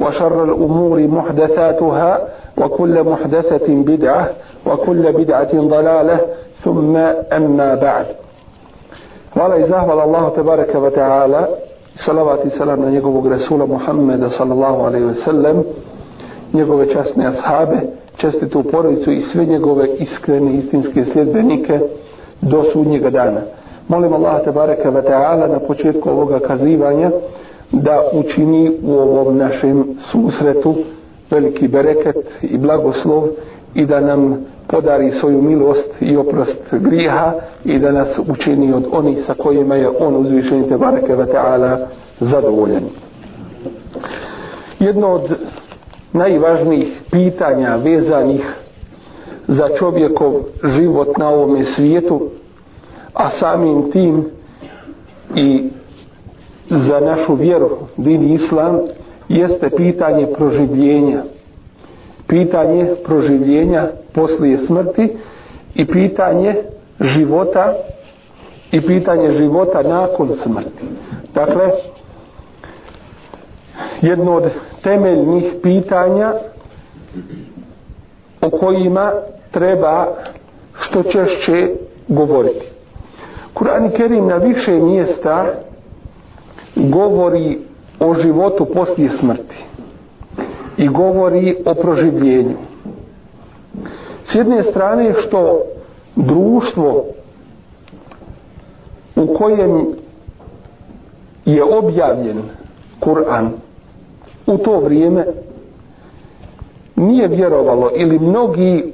وشر الأمور محدثاتها وكل محدثة بدعة وكل بدعة ضلالة ثم أما بعد Hvala i zahvala Allahu tebareka wa ta'ala salavat i salam na njegovog Rasula Muhammeda sallallahu alaihi wa sallam njegove časne ashabe čestitu porodicu i sve njegove iskrene istinske sljedbenike do sudnjega dana molim Allah tebareka wa ta'ala na početku ovoga kazivanja da učini u ovom našem susretu veliki bereket i blagoslov i da nam podari svoju milost i oprost griha i da nas učini od onih sa kojima je on uzvišen te bareke ve ta'ala zadovoljen. Jedno od najvažnijih pitanja vezanih za čovjekov život na ovome svijetu, a samim tim i za našu vjeru, din islam, jeste pitanje proživljenja. Pitanje proživljenja poslije smrti i pitanje života i pitanje života nakon smrti. Dakle, jedno od temeljnih pitanja o kojima treba što češće govoriti. Kur'an Kerim na više mjesta govori o životu poslije smrti i govori o proživljenju. S jedne strane što društvo u kojem je objavljen Kur'an u to vrijeme nije vjerovalo ili mnogi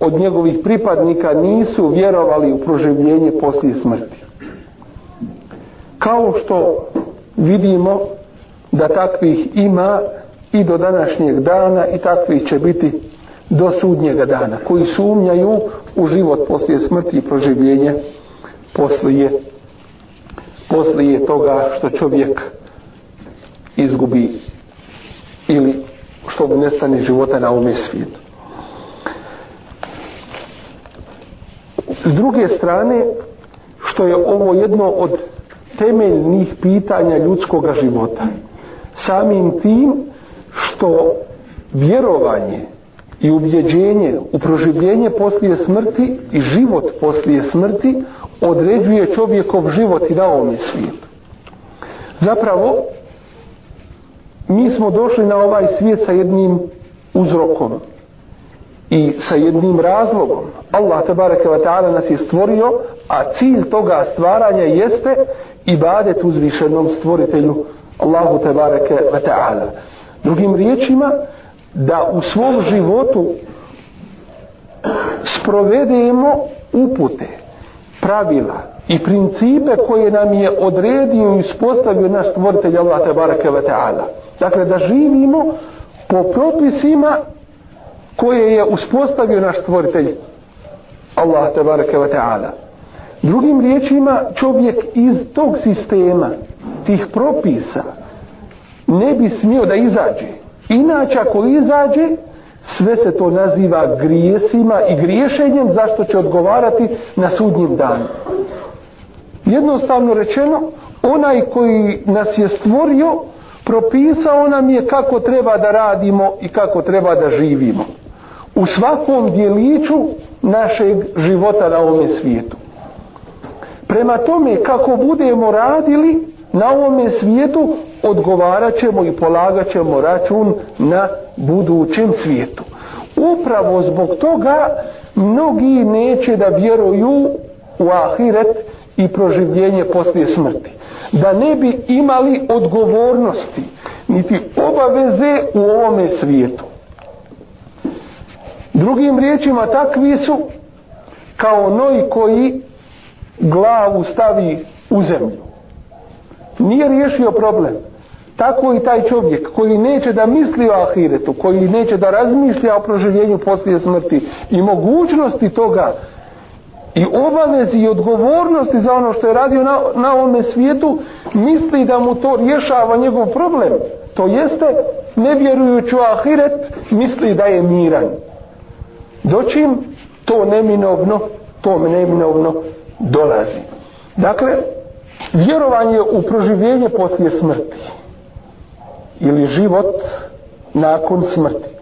od njegovih pripadnika nisu vjerovali u proživljenje poslije smrti. Kao što vidimo da takvih ima i do današnjeg dana i takvih će biti do sudnjega dana koji sumnjaju u život poslije smrti i proživljenja poslije poslije toga što čovjek izgubi ili što mu nestane života na ovome svijetu. S druge strane, što je ovo jedno od temeljnih pitanja ljudskog života. Samim tim što vjerovanje i ubjeđenje u proživljenje poslije smrti i život poslije smrti određuje čovjekov život i na ovom svijetu. Zapravo, mi smo došli na ovaj svijet sa jednim uzrokom i sa jednim razlogom. Allah tabaraka wa ta'ala nas je stvorio, a cilj toga stvaranja jeste ibadet uzvišenom stvoritelju Allahu tabaraka wa ta'ala. Drugim riječima, da u svom životu sprovedemo upute, pravila i principe koje nam je odredio i uspostavio naš stvoritelj Allah tabaraka wa ta'ala. Dakle, da živimo po propisima koje je uspostavio naš stvoritelj Allah tabaraka wa ta'ala. Drugim riječima, čovjek iz tog sistema, tih propisa, ne bi smio da izađe. Inače, ako izađe, sve se to naziva grijesima i griješenjem zašto će odgovarati na sudnjem danu. Jednostavno rečeno, onaj koji nas je stvorio, propisao nam je kako treba da radimo i kako treba da živimo. U svakom dijeliću našeg života na ovom svijetu. Prema tome, kako budemo radili na ovom svijetu, odgovarat ćemo i polagat ćemo račun na budućem svijetu. Upravo zbog toga mnogi neće da vjeruju u ahiret i proživljenje poslije smrti. Da ne bi imali odgovornosti, niti obaveze u ovome svijetu. Drugim riječima takvi su kao noj koji glavu stavi u zemlju. Nije riješio problem. Tako i taj čovjek koji neće da misli o ahiretu, koji neće da razmišlja o proživljenju poslije smrti i mogućnosti toga i obavezi i odgovornosti za ono što je radio na, na ovome svijetu, misli da mu to rješava njegov problem. To jeste, ne vjerujući u ahiret, misli da je miran. Dočim to neminovno, to neminovno dolazi. Dakle, vjerovanje u proživljenje poslije smrti ili život nakon smrti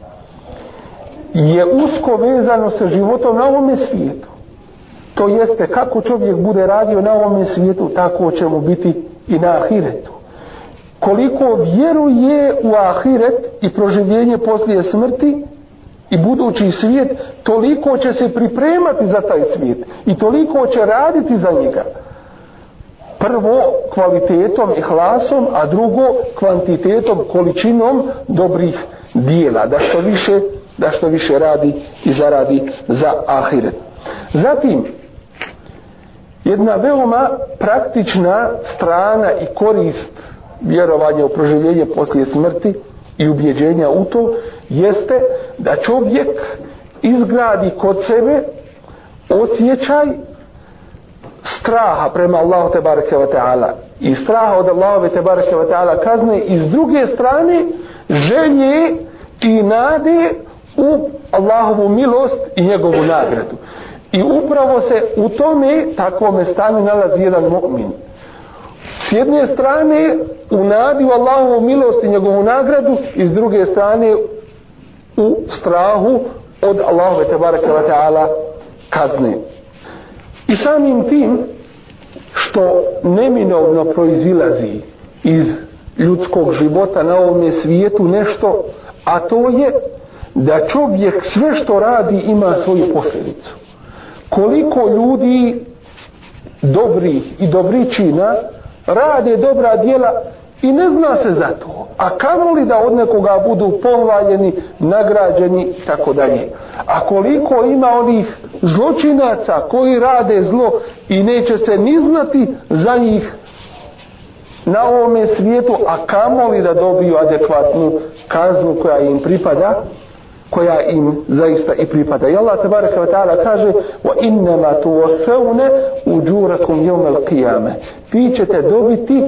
je usko vezano sa životom na ovome svijetu. To jeste kako čovjek bude radio na ovome svijetu, tako će mu biti i na ahiretu. Koliko vjeruje u ahiret i proživljenje poslije smrti i budući svijet, toliko će se pripremati za taj svijet i toliko će raditi za njega prvo kvalitetom i hlasom, a drugo kvantitetom, količinom dobrih dijela, da što više, da što više radi i zaradi za ahiret. Zatim, jedna veoma praktična strana i korist vjerovanja u proživljenje poslije smrti i ubjeđenja u to, jeste da čovjek izgradi kod sebe osjećaj straha prema Allahu te bareke ve taala i straha od Allahu te bareke ve taala kazne i s druge strane želje i nade u Allahovu milost i njegovu nagradu. I upravo se u tome takvome stanju nalazi jedan mu'min. S jedne strane u nadi u Allahovu milost i njegovu nagradu i s druge strane u strahu od Allahove te bareke ve taala kazne. I samim tim što neminovno proizilazi iz ljudskog života na ovom svijetu nešto, a to je da čovjek sve što radi ima svoju posljedicu. Koliko ljudi dobri i dobričina rade dobra djela i ne zna se za to. A kamo li da od nekoga budu pohvaljeni, nagrađeni i tako dalje. A koliko ima onih zločinaca koji rade zlo i neće se ni znati za njih na ovome svijetu, a kamo li da dobiju adekvatnu kaznu koja im pripada, koja im zaista i pripada. I Allah tabaraka wa ta'ala kaže wa innama tuwafawna ujurakum yawm al-qiyamah. Vi ćete dobiti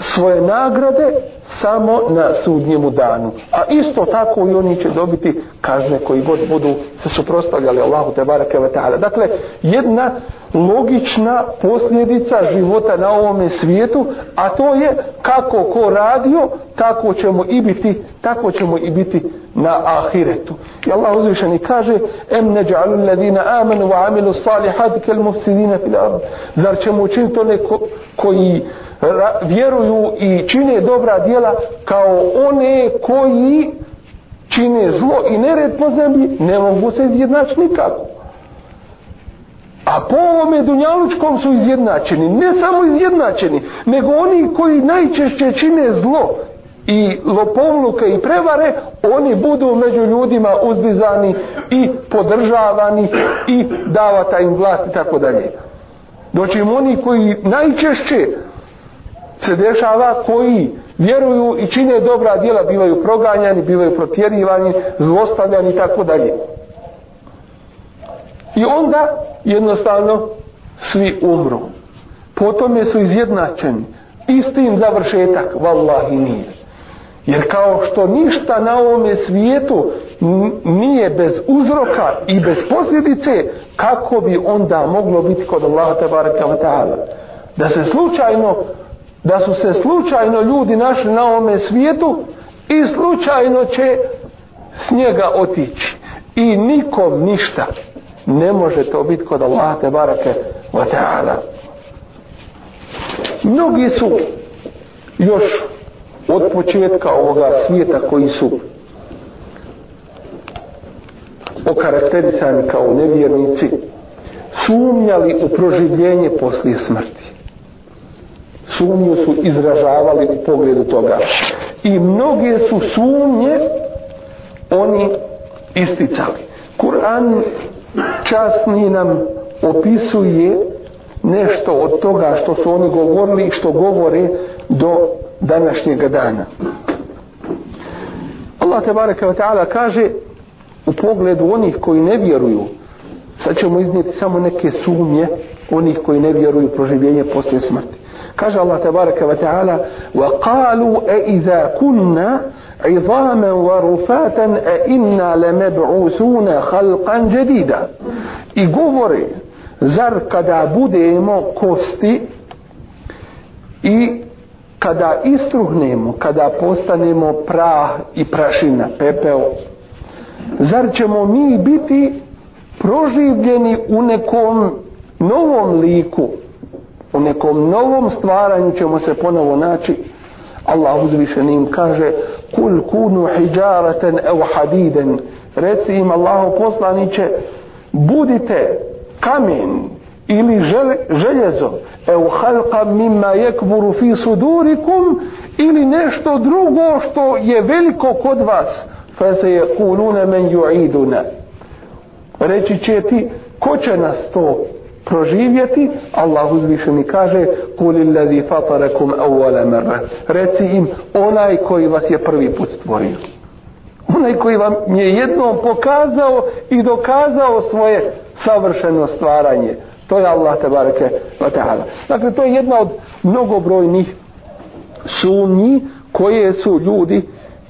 svoje nagrade samo na sudnjemu danu. A isto tako i oni će dobiti kazne koji god budu se suprostavljali Allahu te barake ve ta'ala. Dakle, jedna logična posljedica života na ovome svijetu, a to je kako ko radio, tako ćemo i biti, tako ćemo i biti na ahiretu. I Allah uzvišeni kaže em neđa'alu alladhina amanu wa amilu salihat kel mufsidina fil ard. Zar ćemo učiniti one ko, koji vjeruju i čine dobra djela kao one koji čine zlo i nered po zemlji ne mogu se izjednačiti nikako. A po ovome dunjalučkom su izjednačeni ne samo izjednačeni nego oni koji najčešće čine zlo i lopovluke i prevare oni budu među ljudima uzbizani i podržavani i davata im vlast i tako dalje. Doći oni koji najčešće se dešava koji vjeruju i čine dobra djela bivaju proganjani, bivaju protjerivani, zlostavljani i tako dalje. I onda jednostavno svi umru. Potom je su izjednačeni. Istim završetak, vallahi nije. Jer kao što ništa na ovome svijetu nije bez uzroka i bez posljedice, kako bi onda moglo biti kod Allaha tabaraka wa ta'ala? Da se slučajno da su se slučajno ljudi našli na ovome svijetu i slučajno će s njega otići. I nikom ništa. Ne može to biti kod Allah te barake wa ta'ala. Mnogi su još od početka ovoga svijeta koji su okarakterisani kao nevjernici sumnjali u proživljenje poslije smrti sumnju su izražavali u pogledu toga. I mnoge su sumnje oni isticali. Kur'an časni nam opisuje nešto od toga što su oni govorili i što govore do današnjeg dana. Allah te baraka wa ta'ala kaže u pogledu onih koji ne vjeruju sad ćemo iznijeti samo neke sumnje onih koji ne vjeruju proživljenje poslije smrti kaže Allah te baraka wa ta'ala wa qalu e iza kunna عظاما ورفاتا أئنا لمبعوثون خلقا جديدا i govore zar kada budemo kosti i kada istruhnemo kada postanemo prah i prašina pepeo zar ćemo mi biti proživljeni u nekom novom liku U nekom novom stvaranju ćemo se ponovo naći. Allah uzvišenim kaže kul kunu hijaratan ev hadiden reci im Allahu poslaniće budite kamen ili željezo. Ev halqa mimma yakburu fi sudurikum ili nešto drugo što je veliko kod vas. Fa se je kulune men ju'iduna reći će ti ko će nas to proživjeti Allah uzvišeni kaže kuli ladhi fatarakum awwala marra. Reci im onaj koji vas je prvi put stvorio. Onaj koji vam je jednom pokazao i dokazao svoje savršeno stvaranje. To je Allah tebareke wa ta'ala. Dakle to je jedna od mnogobrojnih sumnji koje su ljudi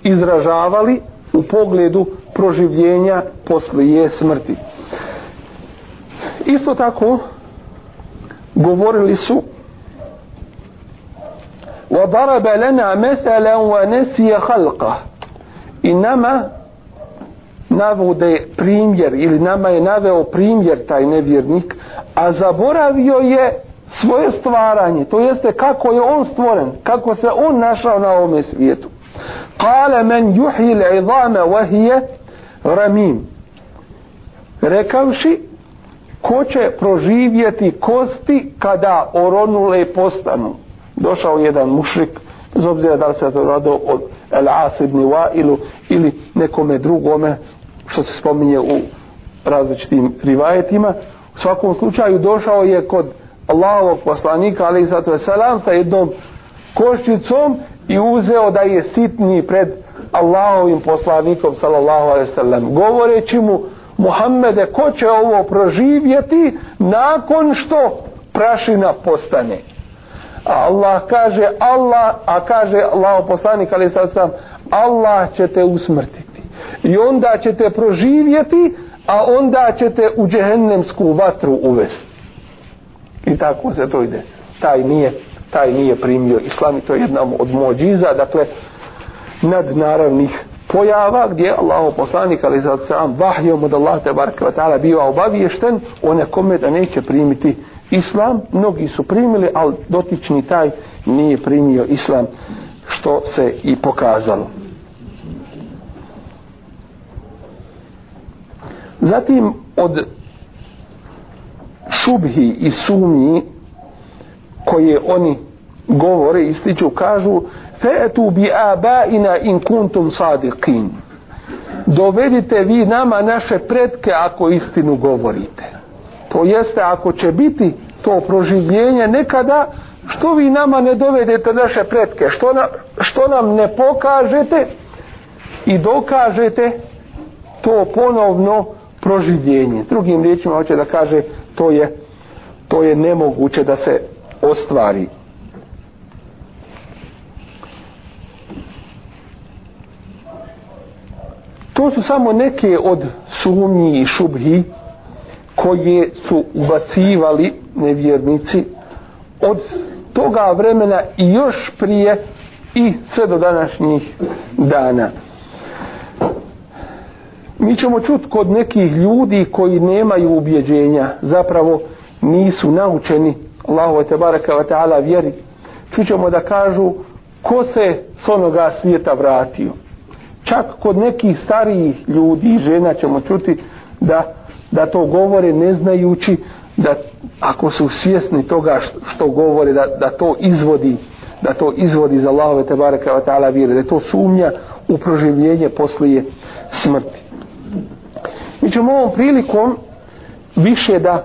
izražavali u pogledu proživljenja poslije smrti isto tako govorili su وضرب لنا مثلا ونسي خلقه i nama navode primjer ili nama je naveo primjer taj nevjernik a zaboravio je svoje stvaranje to jeste kako je on stvoren kako se on našao na ovom svijetu قال من يحيي العظام وهي رميم rekavši ko će proživjeti kosti kada oronule postanu? Došao jedan mušrik bez obzira da li se to rado od El As ibn Wailu ili nekome drugome što se spominje u različitim rivajetima. U svakom slučaju došao je kod Allahovog poslanika ali zato je salam sa jednom koščicom i uzeo da je sitni pred Allahovim poslanikom sallallahu alejhi ve sellem govoreći mu Muhammede, ko će ovo proživjeti nakon što prašina postane? A Allah kaže, Allah, a kaže Allah poslanik, ali sad sam, Allah će te usmrtiti. I onda ćete proživjeti, a onda ćete u džehennemsku vatru uvesti. I tako se to ide. Taj nije, taj nije primio islam i to je jedna od mođiza, dakle, nadnaravnih pojava gdje Allah poslanik ali za sam vahijom od Allah te baraka wa ta'ala bio obaviješten o nekome da neće primiti islam. Mnogi su primili ali dotični taj nije primio islam što se i pokazalo. Zatim od šubhi i sumnji koje oni govore ističu kažu fe'tu bi abaina in kuntum sadiqin. Dovedite vi nama naše pretke ako istinu govorite. To jeste ako će biti to proživljenje nekada što vi nama ne dovedete naše pretke? Što, na, što nam ne pokažete i dokažete to ponovno proživljenje? Drugim riječima hoće da kaže to je to je nemoguće da se ostvari. To su samo neke od sumnji i šubhi koje su ubacivali nevjernici od toga vremena i još prije i sve do današnjih dana. Mi ćemo čut kod nekih ljudi koji nemaju ubjeđenja, zapravo nisu naučeni Allahu te baraka wa ta'ala vjeri. Čućemo da kažu ko se s onoga svijeta vratio čak kod nekih starijih ljudi i žena ćemo čuti da, da to govore ne znajući da ako su svjesni toga što, što govore da, da to izvodi da to izvodi za Allahove te bareke wa ta'ala vire da to sumnja u proživljenje poslije smrti. Mi ćemo ovom prilikom više da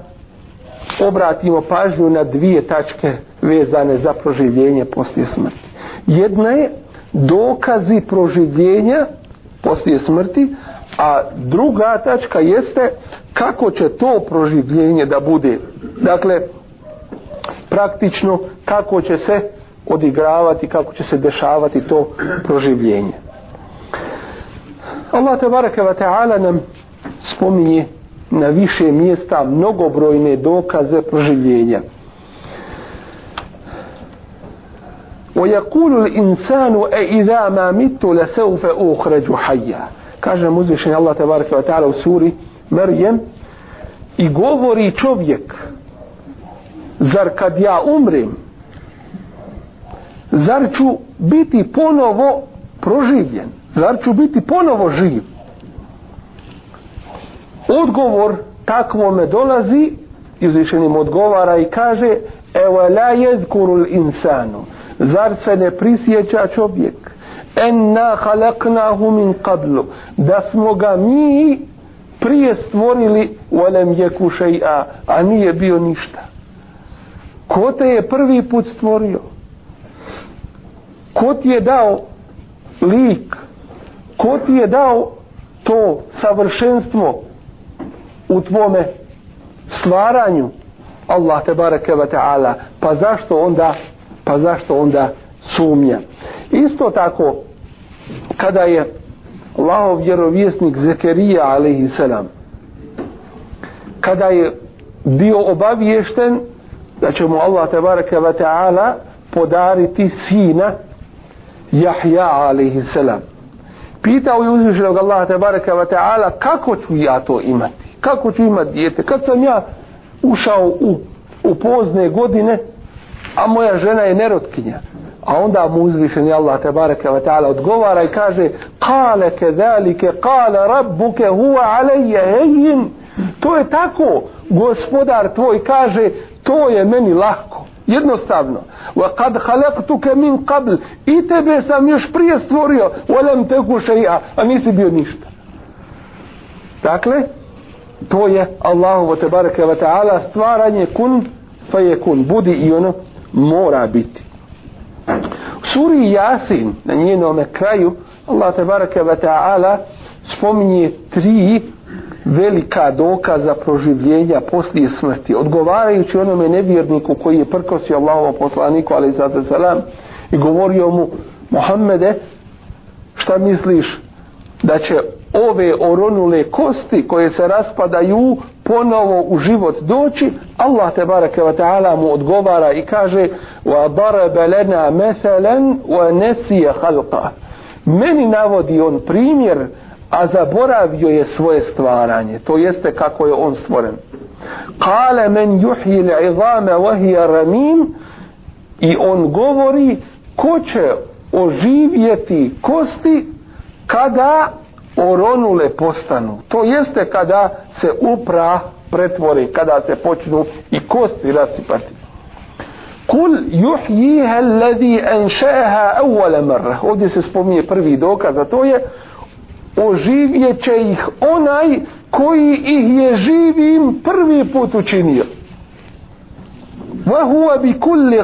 obratimo pažnju na dvije tačke vezane za proživljenje poslije smrti. Jedna je dokazi proživljenja poslije smrti a druga tačka jeste kako će to proživljenje da bude. Dakle praktično kako će se odigravati kako će se dešavati to proživljenje. Allah tebareke wa taala nam spominje na više mjesta mnogobrojne dokaze proživljenja. ويقول الإنسان أإذا ما مت لسوف أخرج حيا kaže mu uzvišenje Allah tebareke ve taala u suri Merjem i govori čovjek zar kad ja umrem zar ću biti ponovo proživljen zar ću biti ponovo živ odgovor takvome dolazi izvišenim odgovara i kaže evo la jezkurul insanu zar se ne prisjeća čovjek? Enna halaknahu min qablu. Da smo ga mi prije stvorili volem jeku šeja a nije bio ništa. Ko te je prvi put stvorio? Ko ti je dao lik? Ko ti je dao to savršenstvo u tvome stvaranju? Allah te bareke ve taala. Pa zašto onda pa zašto onda sumnja isto tako kada je Allahov vjerovjesnik Zekerija a.s. kada je bio obaviješten da će mu Allah tabaraka wa ta'ala podariti sina Jahja a.s. pitao je uzvišenog Allah tabaraka wa ta'ala kako ću ja to imati kako ću imati dijete kad sam ja ušao u, u pozne godine a moja žena je nerotkinja. A onda mu uzvišeni Allah te bareke ve ta'ala odgovara i kaže qala kadhalika qala rabbuka huwa alayya hayyin to je tako gospodar tvoj kaže to je meni lahko jednostavno. Wa kad halaktuke min qabl i tebe sam još prije stvorio wa lam teku šeja a nisi bio ništa. Dakle to je Allahovo te bareke ve ta'ala stvaranje kun fa je kun. Budi i ono mora biti. Suri Jasin na njenome kraju Allah tabaraka wa ta'ala spominje tri velika dokaza proživljenja poslije smrti odgovarajući onome nevjerniku koji je prkosio Allahovom poslaniku ali salam i govorio mu Mohamede, šta misliš da će ove oronule kosti koje se raspadaju ponovo u život doći Allah te bareke ve taala mu odgovara i kaže wa daraba lana mathalan wa nasiya khalqa. Meni navodi on primjer a zaboravio je svoje stvaranje to jeste kako je on stvoren. Qala man yuhyi al'izama wa hiya ramim i on govori ko će oživjeti kosti kada oronule postanu. To jeste kada se upra pretvori, kada se počnu i kosti rasipati. Kul juhjiha alladhi anšaha awwala marra. Ovdje se spominje prvi dokaz, a to je oživjet će ih onaj koji ih je živim prvi put učinio. Wa huwa bi kulli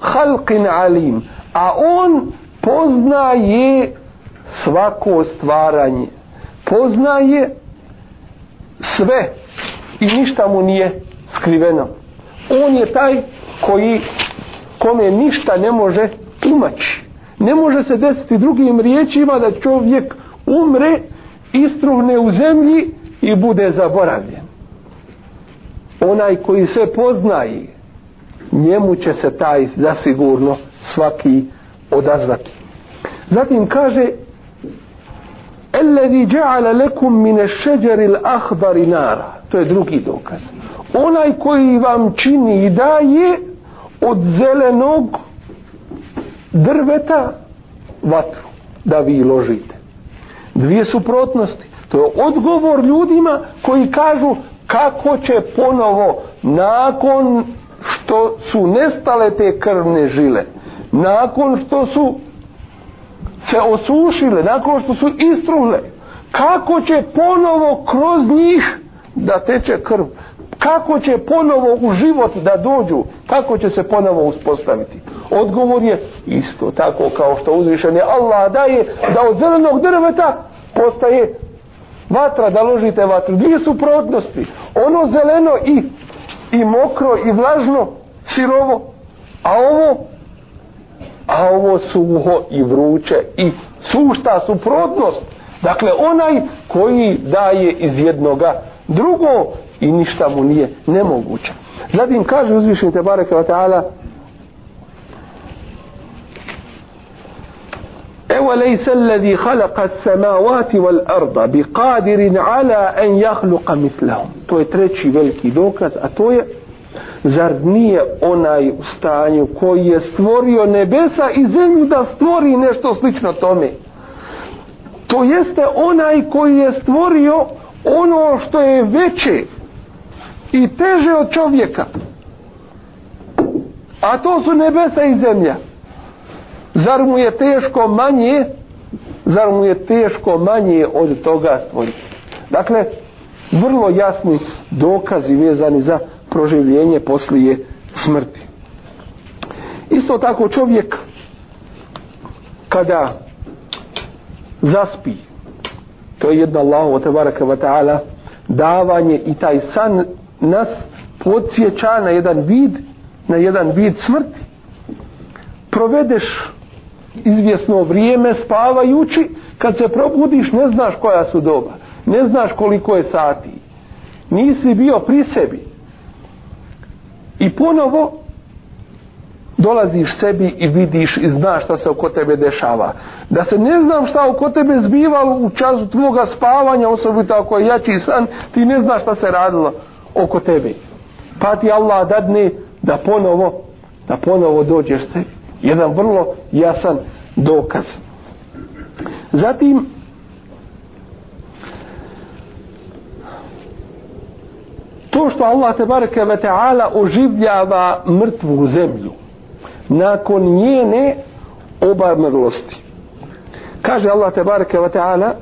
khalqin alim. A on poznaje svako stvaranje poznaje sve i ništa mu nije skriveno. On je taj koji kome ništa ne može tumaći ne može se desiti drugim riječima da čovjek umre istruhne u zemlji i bude zaboravljen. Onaj koji sve poznaje njemu će se taj zasigurno svaki odazvati. Zatim kaže Alladhi dja'ala lekum mine šeđeril ahbari nara. To je drugi dokaz. Onaj koji vam čini i daje od zelenog drveta vatru da vi ložite. Dvije suprotnosti. To je odgovor ljudima koji kažu kako će ponovo nakon što su nestale te krvne žile nakon što su se osušile nakon što su istruhle, kako će ponovo kroz njih da teče krv? Kako će ponovo u život da dođu? Kako će se ponovo uspostaviti. Odgovor je isto tako kao što uzvišen je Allah daje da od zelenog drveta postaje vatra da ložite vatru. Dvije suprotnosti. Ono zeleno i i mokro i vlažno sirovo a ovo a ovo suho i vruće i sušta suprotnost dakle onaj koji daje iz jednoga drugo i ništa mu nije nemoguće zatim kaže uzvišen te bareke wa ta'ala أوليس الذي خلق السماوات والأرض بقادر على أن يخلق مثلهم to je treći veliki dokaz a to je zar nije onaj u stanju koji je stvorio nebesa i zemlju da stvori nešto slično tome? To jeste onaj koji je stvorio ono što je veće i teže od čovjeka. A to su nebesa i zemlja. Zar mu je teško manje zar mu je teško manje od toga stvoriti? Dakle vrlo jasni dokazi vezani za proživljenje poslije smrti. Isto tako čovjek kada zaspi to je jedna Allahu tebaraka wa ta'ala davanje i taj san nas podsjeća na jedan vid na jedan vid smrti. Provedeš izvjesno vrijeme spavajući kad se probudiš ne znaš koja su doba ne znaš koliko je sati. Nisi bio pri sebi i ponovo dolaziš sebi i vidiš i znaš šta se oko tebe dešava. Da se ne znam šta oko tebe zbivalo u času tvoga spavanja osobito ako je jači san ti ne znaš šta se radilo oko tebe. Pa ti Allah dadne da ponovo da ponovo dođeš sebi. Jedan vrlo jasan dokaz. Zatim to što Allah te bareke ve taala oživljava mrtvu zemlju nakon njene obarmrlosti. Kaže Allah te bareke ve taala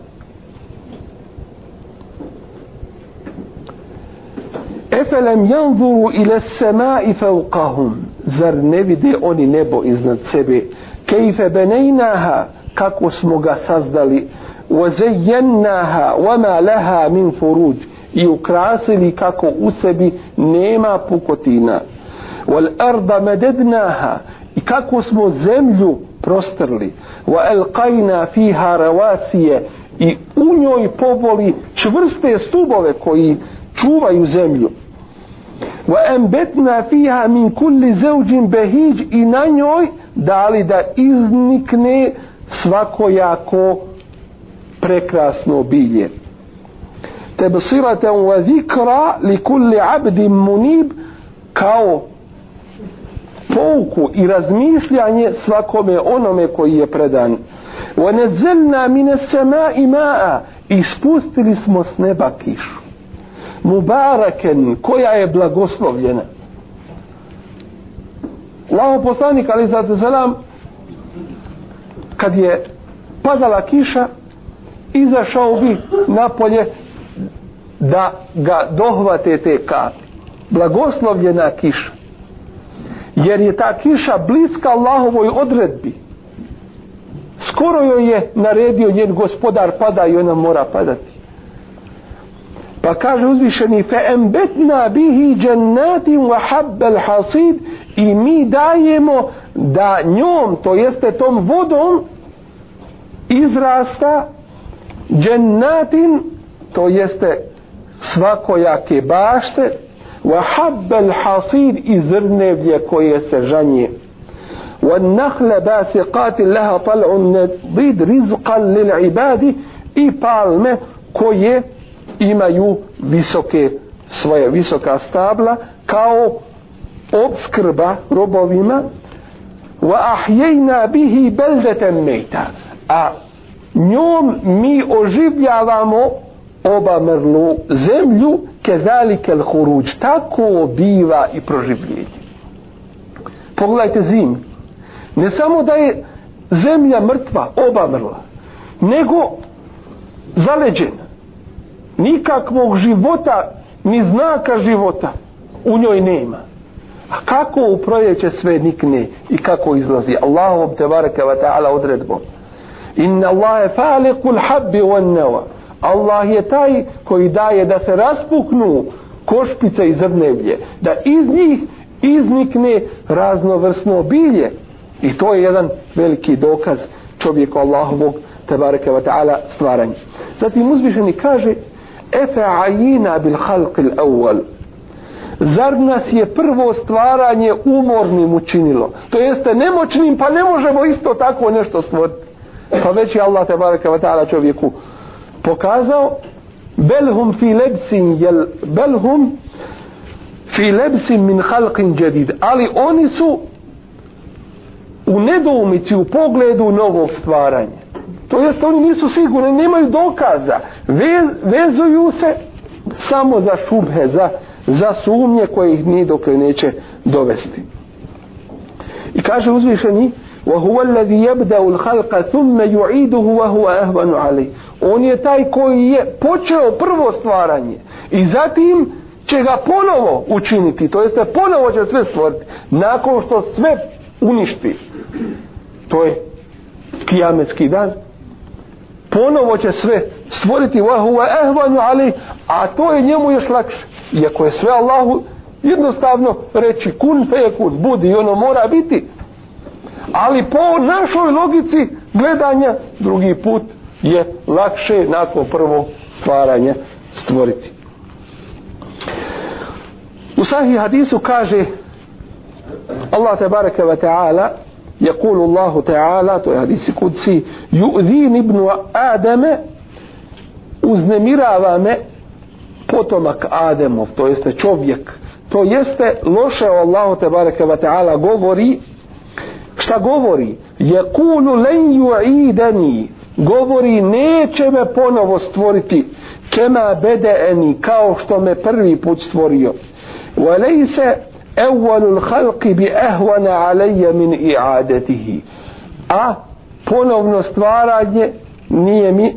Efelem janzuru ila sema'i fawqahum? Zar ne vide oni nebo iznad sebe? Kejfe benejnaha? Kako smo ga sazdali. Wa zeyennaha wa ma laha min furuđi i ukrasili kako u sebi nema pukotina. Wal arda madadnaha i kako smo zemlju prostrli. Wa alqayna fiha rawasiya i u njoj povoli čvrste stubove koji čuvaju zemlju. Wa anbatna fiha min kulli zawjin bahij i na njoj dali da iznikne svakojako prekrasno bilje tebsiratan wa zikra li kulli abdin munib kao pouku i razmišljanje svakome onome koji je predan. Wa nazzalna min as-sama'i ma'a ispustili smo s neba kišu. Mubaraken koja je blagoslovljena. Allaho poslanik ali za selam kad je padala kiša izašao bi napolje da ga dohvate te kapi blagoslovljena kiša. Jer je ta kiša bliska Allahovoj odredbi. Skoro joj je naredio njen gospodar pada i ona mora padati. Pa kaže uzvišeni fe embetna bihi džennatin wa habbel hasid i mi dajemo da njom to jeste tom vodom izrasta džennatin to jeste svakojake bašte wa habbal hasid i zrnevlje koje se žanje. Wa nahle basiqatin laha tal'un nadid rizqan lil ibadi i palme koje imaju visoke svoje visoka stabla kao obskrba robovima. Wa ahyayna bihi baldatan mayta a njom mi oživljavamo obamrlu zemlju kezalike al huruđ. Tako biva i proživljenje. Pogledajte zim. Ne samo da je zemlja mrtva obamrla nego zaleđena. Nikakvog života ni znaka života u njoj nema. A kako u proljeće sve nikne i kako izlazi? Allahom te baraka wa ta'ala odredbom. Inna Allahe faliqul habbi wan nawa. Allah je taj koji daje da se raspuknu košpice i zrnevlje da iz njih iznikne raznovrsno bilje i to je jedan veliki dokaz čovjeku Allahovog tabaraka wa ta'ala stvaranja. Zatim uzvišeni kaže efe ajina bil halqil awal zar nas je prvo stvaranje umornim učinilo? To jeste nemoćnim pa ne možemo isto tako nešto stvoriti. Pa već je Allah tabaraka wa ta'ala čovjeku pokazao belhum fi lebsin jel belhum fi lebsin min halqin jadid ali oni su u nedoumici u pogledu novog stvaranja to jest oni nisu sigurni nemaju dokaza Vez, vezuju se samo za šubhe za, za sumnje koje ih ni dok neće dovesti i kaže uzvišeni وهو الذي يبدأ الخلق ثم يعيده وهو أهون عليه On je taj koji je počeo prvo stvaranje i zatim će ga ponovo učiniti, to jeste ponovo će sve stvoriti, nakon što sve uništi. To je kijametski dan. Ponovo će sve stvoriti ali, a to je njemu još lakše. Iako je sve Allahu jednostavno reći kun fe je kun, budi i ono mora biti. Ali po našoj logici gledanja, drugi put je lakše nakon prvog stvaranja stvoriti u sahih hadisu kaže Allah tebareke ve ta'ala يقول الله تعالى to je hadisi kudsi yu'dhin ibnu Adame uznemirava me potomak Ademov to jeste čovjek to jeste loše o Allahu tebareke ve ta'ala govori šta govori je kulu len ju'idani govori neće me ponovo stvoriti. Kema bedeeni kao što me prvi put stvorio. Wa lejse evvalul halki bi ehvana alejja min i'adetihi. A ponovno stvaranje nije mi.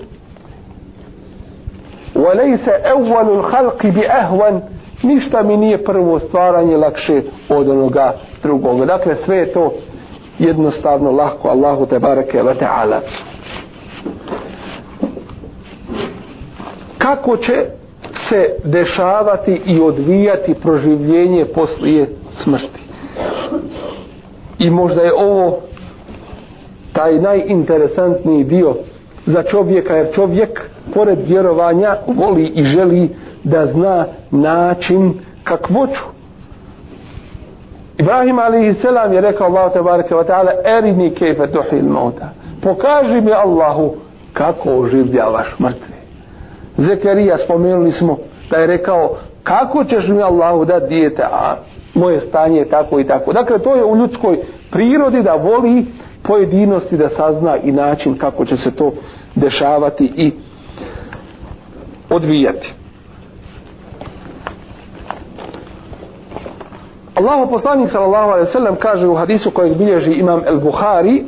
Wa lejse evvalul halki bi ehvan ništa mi nije prvo stvaranje lakše od onoga drugog. Dakle sve to jednostavno lahko Allahu te bareke ve taala kako će se dešavati i odvijati proživljenje poslije smrti? I možda je ovo taj najinteresantniji dio za čovjeka jer čovjek pored vjerovanja voli i želi da zna način kakvoću. Ibrahim alaihi selam je rekao Allah tebareke wa ta'ala erini kejfe tuhil mauta. Pokaži mi Allahu kako oživljavaš mrtve. Zekerija spomenuli smo da je rekao kako ćeš mi Allahu da dijete a moje stanje je tako i tako? Dakle to je u ljudskoj prirodi da voli pojedinosti da sazna i način kako će se to dešavati i odvijati. Allahu poslanik sallallahu alejhi ve sellem kaže u hadisu kojeg bilježi imam el-Buhari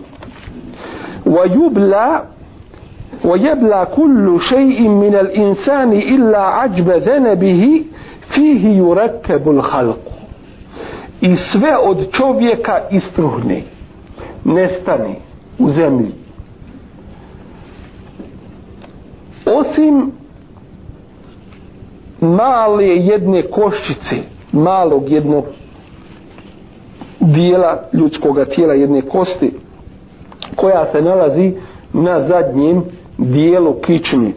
wa yubla ويبلى كل شيء من الإنسان إلا عجب ذنبه فيه يركب الخلق. I sve od čovjeka istruhne nestane u zemlji. Osim male jedne koščice malog jednog dijela ljudskog tijela jedne kosti koja se nalazi na zadnjem dijelo kičmi.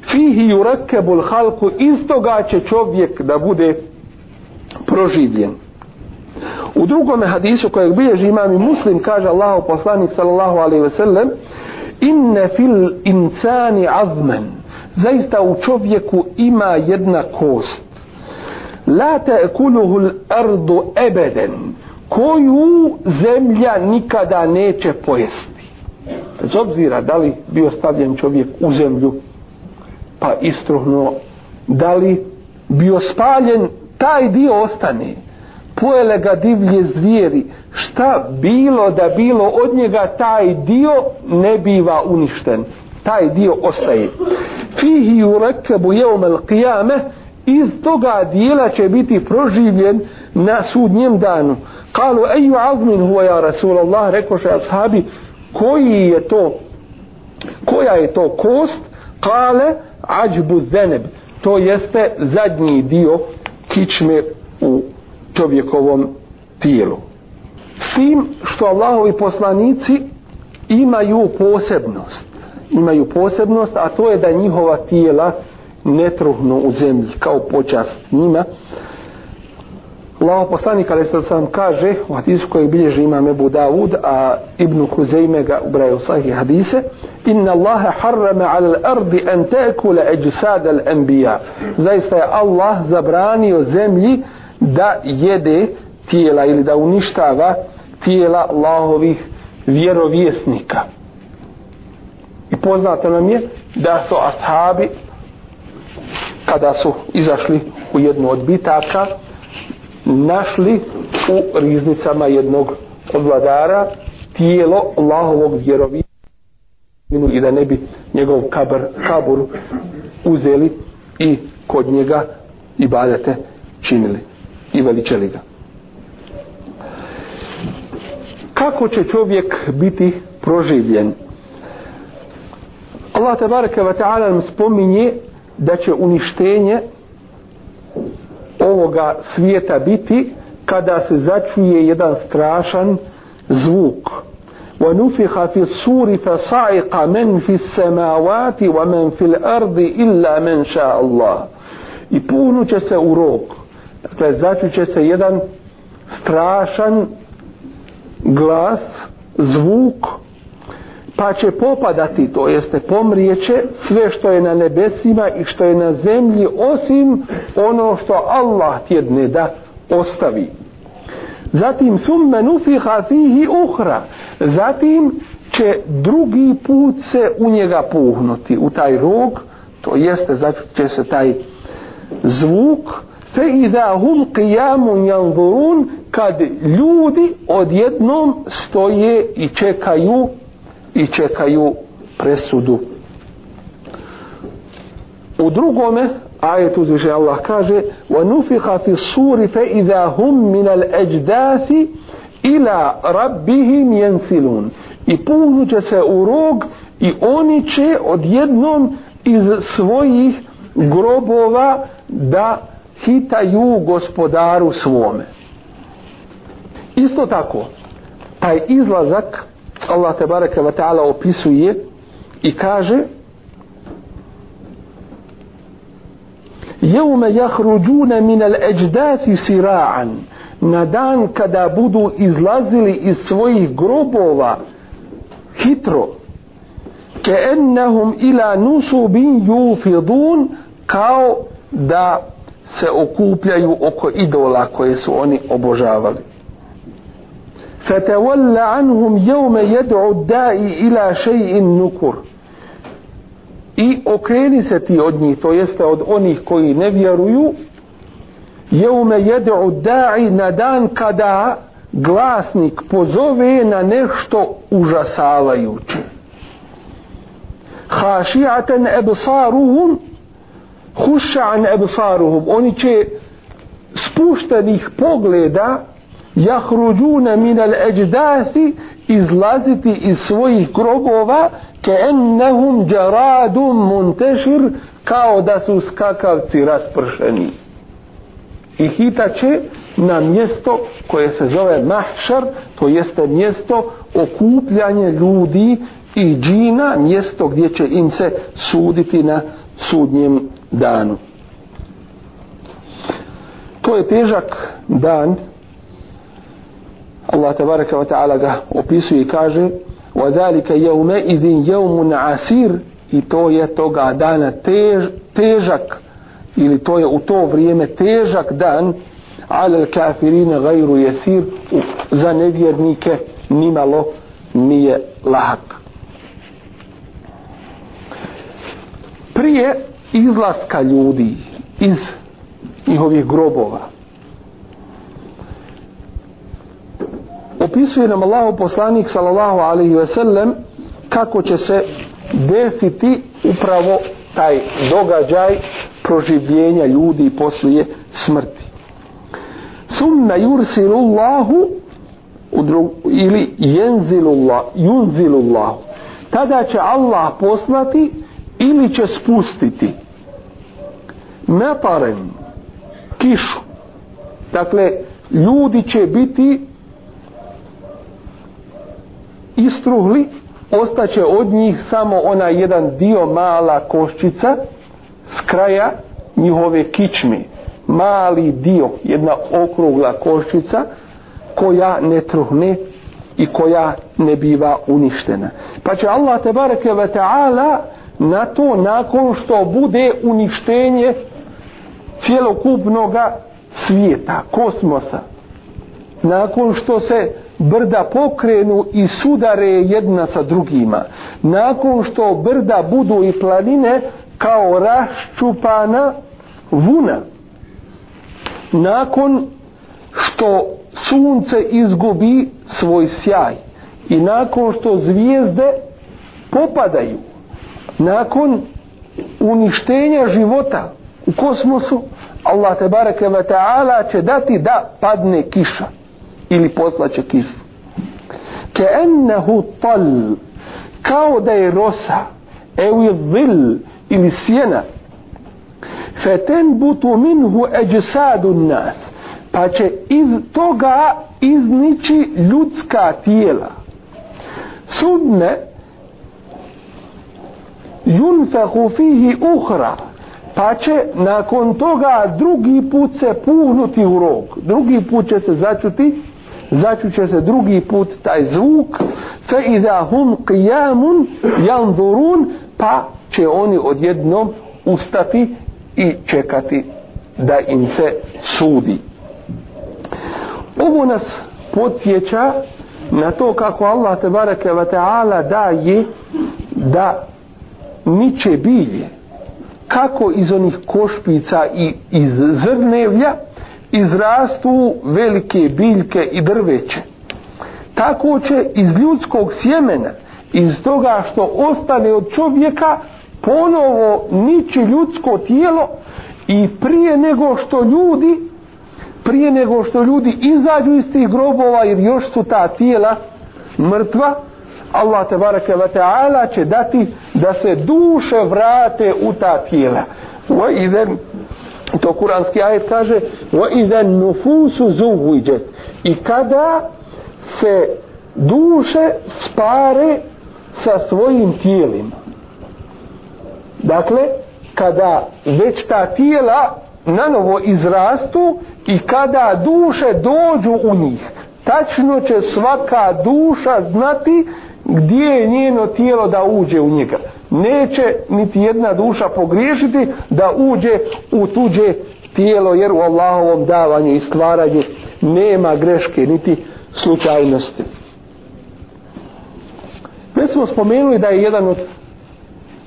Fihi yurakabul halku iz toga će čovjek da bude proživljen. U drugom hadisu kojeg bilježi imam i muslim kaže Allah poslanik sallallahu alaihi ve sellem inne fil insani azmen zaista u čovjeku ima jedna kost. La ta'kuluhu al-ardu abadan koju zemlja nikada neće pojesti. Bez obzira da li bio stavljen čovjek u zemlju, pa istruhnuo, da li bio spaljen taj dio ostane. Pojele ga divlje zvijeri. Šta bilo da bilo od njega taj dio ne biva uništen. Taj dio ostaje. Fihi urekabu jeum al qiyame iz toga dijela će biti proživljen na sudnjem danu. Kalu eju azmin huwa ja rasulallah? Rekoše ashabi koji je to koja je to kost? Kale ađbu zeneb. To jeste zadnji dio kičme u čovjekovom tijelu. S tim što Allahovi poslanici imaju posebnost. Imaju posebnost a to je da njihova tijela ne truhnu u zemlji kao počast njima Allah poslanik ali sad sam kaže u hadisu koji bilježi imam Ebu Dawud a Ibnu Huzeyme ga ubraju sahih hadise inna Allahe harrame ala ardi an te'kule eđusad al anbiya zaista je Allah zabranio zemlji da jede tijela ili da uništava tijela Allahovih vjerovjesnika. I poznato nam je da su ashabi kada su izašli u jednu od bitaka našli u riznicama jednog od vladara tijelo Allahovog vjerovjesnika i da ne bi njegov kabr, kabur uzeli i kod njega ibadete činili i veličeli ga. Kako će čovjek biti proživljen? Allah tabaraka wa ta'ala nam spominje da će uništenje ovoga svijeta biti kada se začuje jedan strašan zvuk. ونفخ في الصور فصعق من في السماوات ومن في الأرض إلا من شاء الله i puno će se u rog dakle začuće se jedan strašan glas zvuk pa će popadati to jeste pomrijeće sve što je na nebesima i što je na zemlji osim ono što Allah tjedne da ostavi. Zatim summe nufiha fihi uhra zatim će drugi put se u njega puhnuti u taj rog to jeste će se taj zvuk. Fe iza hum qiyamun yanzurun kad ljudi odjednom stoje i čekaju i čekaju presudu u drugome ajetu uzviše Allah kaže وَنُفِخَ فِي الصُّورِ فَإِذَا هُمْ مِنَ الْأَجْدَاثِ إِلَى رَبِّهِمْ يَنْسِلُونَ i puhnuće se u rog i oni će odjednom iz svojih grobova da hitaju gospodaru svome isto tako taj izlazak Allah te bareke ve taala opisuje i kaže Jevme jahruđune min al eđdati sira'an. Na dan kada budu izlazili iz svojih grobova hitro ke ennehum ila nusubin jufidun kao da se okupljaju oko idola koje su oni obožavali. فتولى عنهم يوم يدعو الداعي إلى شيء نكر i okreni se ti od njih, to jeste od onih koji ne vjeruju, jeume jedu da'i na dan kada glasnik pozove na nešto užasavajuće. Haši'atan ebsaruhum, huša'an ebsaruhum, oni će spuštenih pogleda jahruđuna minal eđdasi izlaziti iz svojih grobova ke ennehum džaradum muntešir kao da su skakavci raspršeni. I hitaće na mjesto koje se zove mahšar to jeste mjesto okupljanje ljudi i džina mjesto gdje će im se suditi na sudnjem danu. To je težak dan Allah tabaraka wa ta'ala ga opisuje i kaže وَذَلِكَ يَوْمَ إِذٍ يَوْمٌ عَسِيرٌ i to je toga dana tež, težak ili to je u to vrijeme težak dan ale kafirine gajru jesir za nevjernike nimalo nije lahak prije izlaska ljudi iz njihovih grobova. Opisuje nam Allahu poslanik sallallahu alaihi ve sellem kako će se desiti upravo taj događaj proživljenja ljudi poslije smrti. Summa yursilu Allahu ili jenzilullah, junzilullahu. Tada će Allah poslati ili će spustiti metaren kišu. Dakle, ljudi će biti istruhli ostaće od njih samo ona jedan dio mala koščica s kraja njihove kičme. Mali dio jedna okrugla koščica koja ne truhne i koja ne biva uništena. Pa će Allah te bareke ve taala na to nakon što bude uništenje cjelokupnog svijeta kosmosa nakon što se brda pokrenu i sudare jedna sa drugima nakon što brda budu i planine kao raščupana vuna nakon što sunce izgubi svoj sjaj i nakon što zvijezde popadaju nakon uništenja života u kosmosu Allah te bareke ve taala će dati da padne kiša ili poslaće kišu ke ennehu tal kao da je rosa evi vil ili sjena. Feten butu minhu eđsadu nas pa će iz toga iznići ljudska tijela. Sudne junfehu fihi uhra pa će nakon toga drugi put se puhnuti u rog drugi put će se začuti začuće se drugi put taj zvuk fe iza hum qiyamun yanzurun pa će oni odjednom ustati i čekati da im se sudi. Ovo nas podsjeća na to kako Allah te bareke ve taala daje da niče bilje kako iz onih košpica i iz zrnevlja izrastu velike biljke i drveće. Tako će iz ljudskog sjemena, iz toga što ostane od čovjeka, ponovo nići ljudsko tijelo i prije nego što ljudi prije nego što ljudi izađu iz tih grobova jer još su ta tijela mrtva Allah te bareke ve ta'ala će dati da se duše vrate u ta tijela wa idan to kuranski ajet kaže wa idha nufusu zuhwijat i kada se duše spare sa svojim tijelima. Dakle kada već ta tijela na novo izrastu i kada duše dođu u njih tačno će svaka duša znati gdje je njeno tijelo da uđe u njega neće niti jedna duša pogriješiti da uđe u tuđe tijelo jer u Allahovom davanju i stvaranju nema greške niti slučajnosti. Već smo spomenuli da je jedan od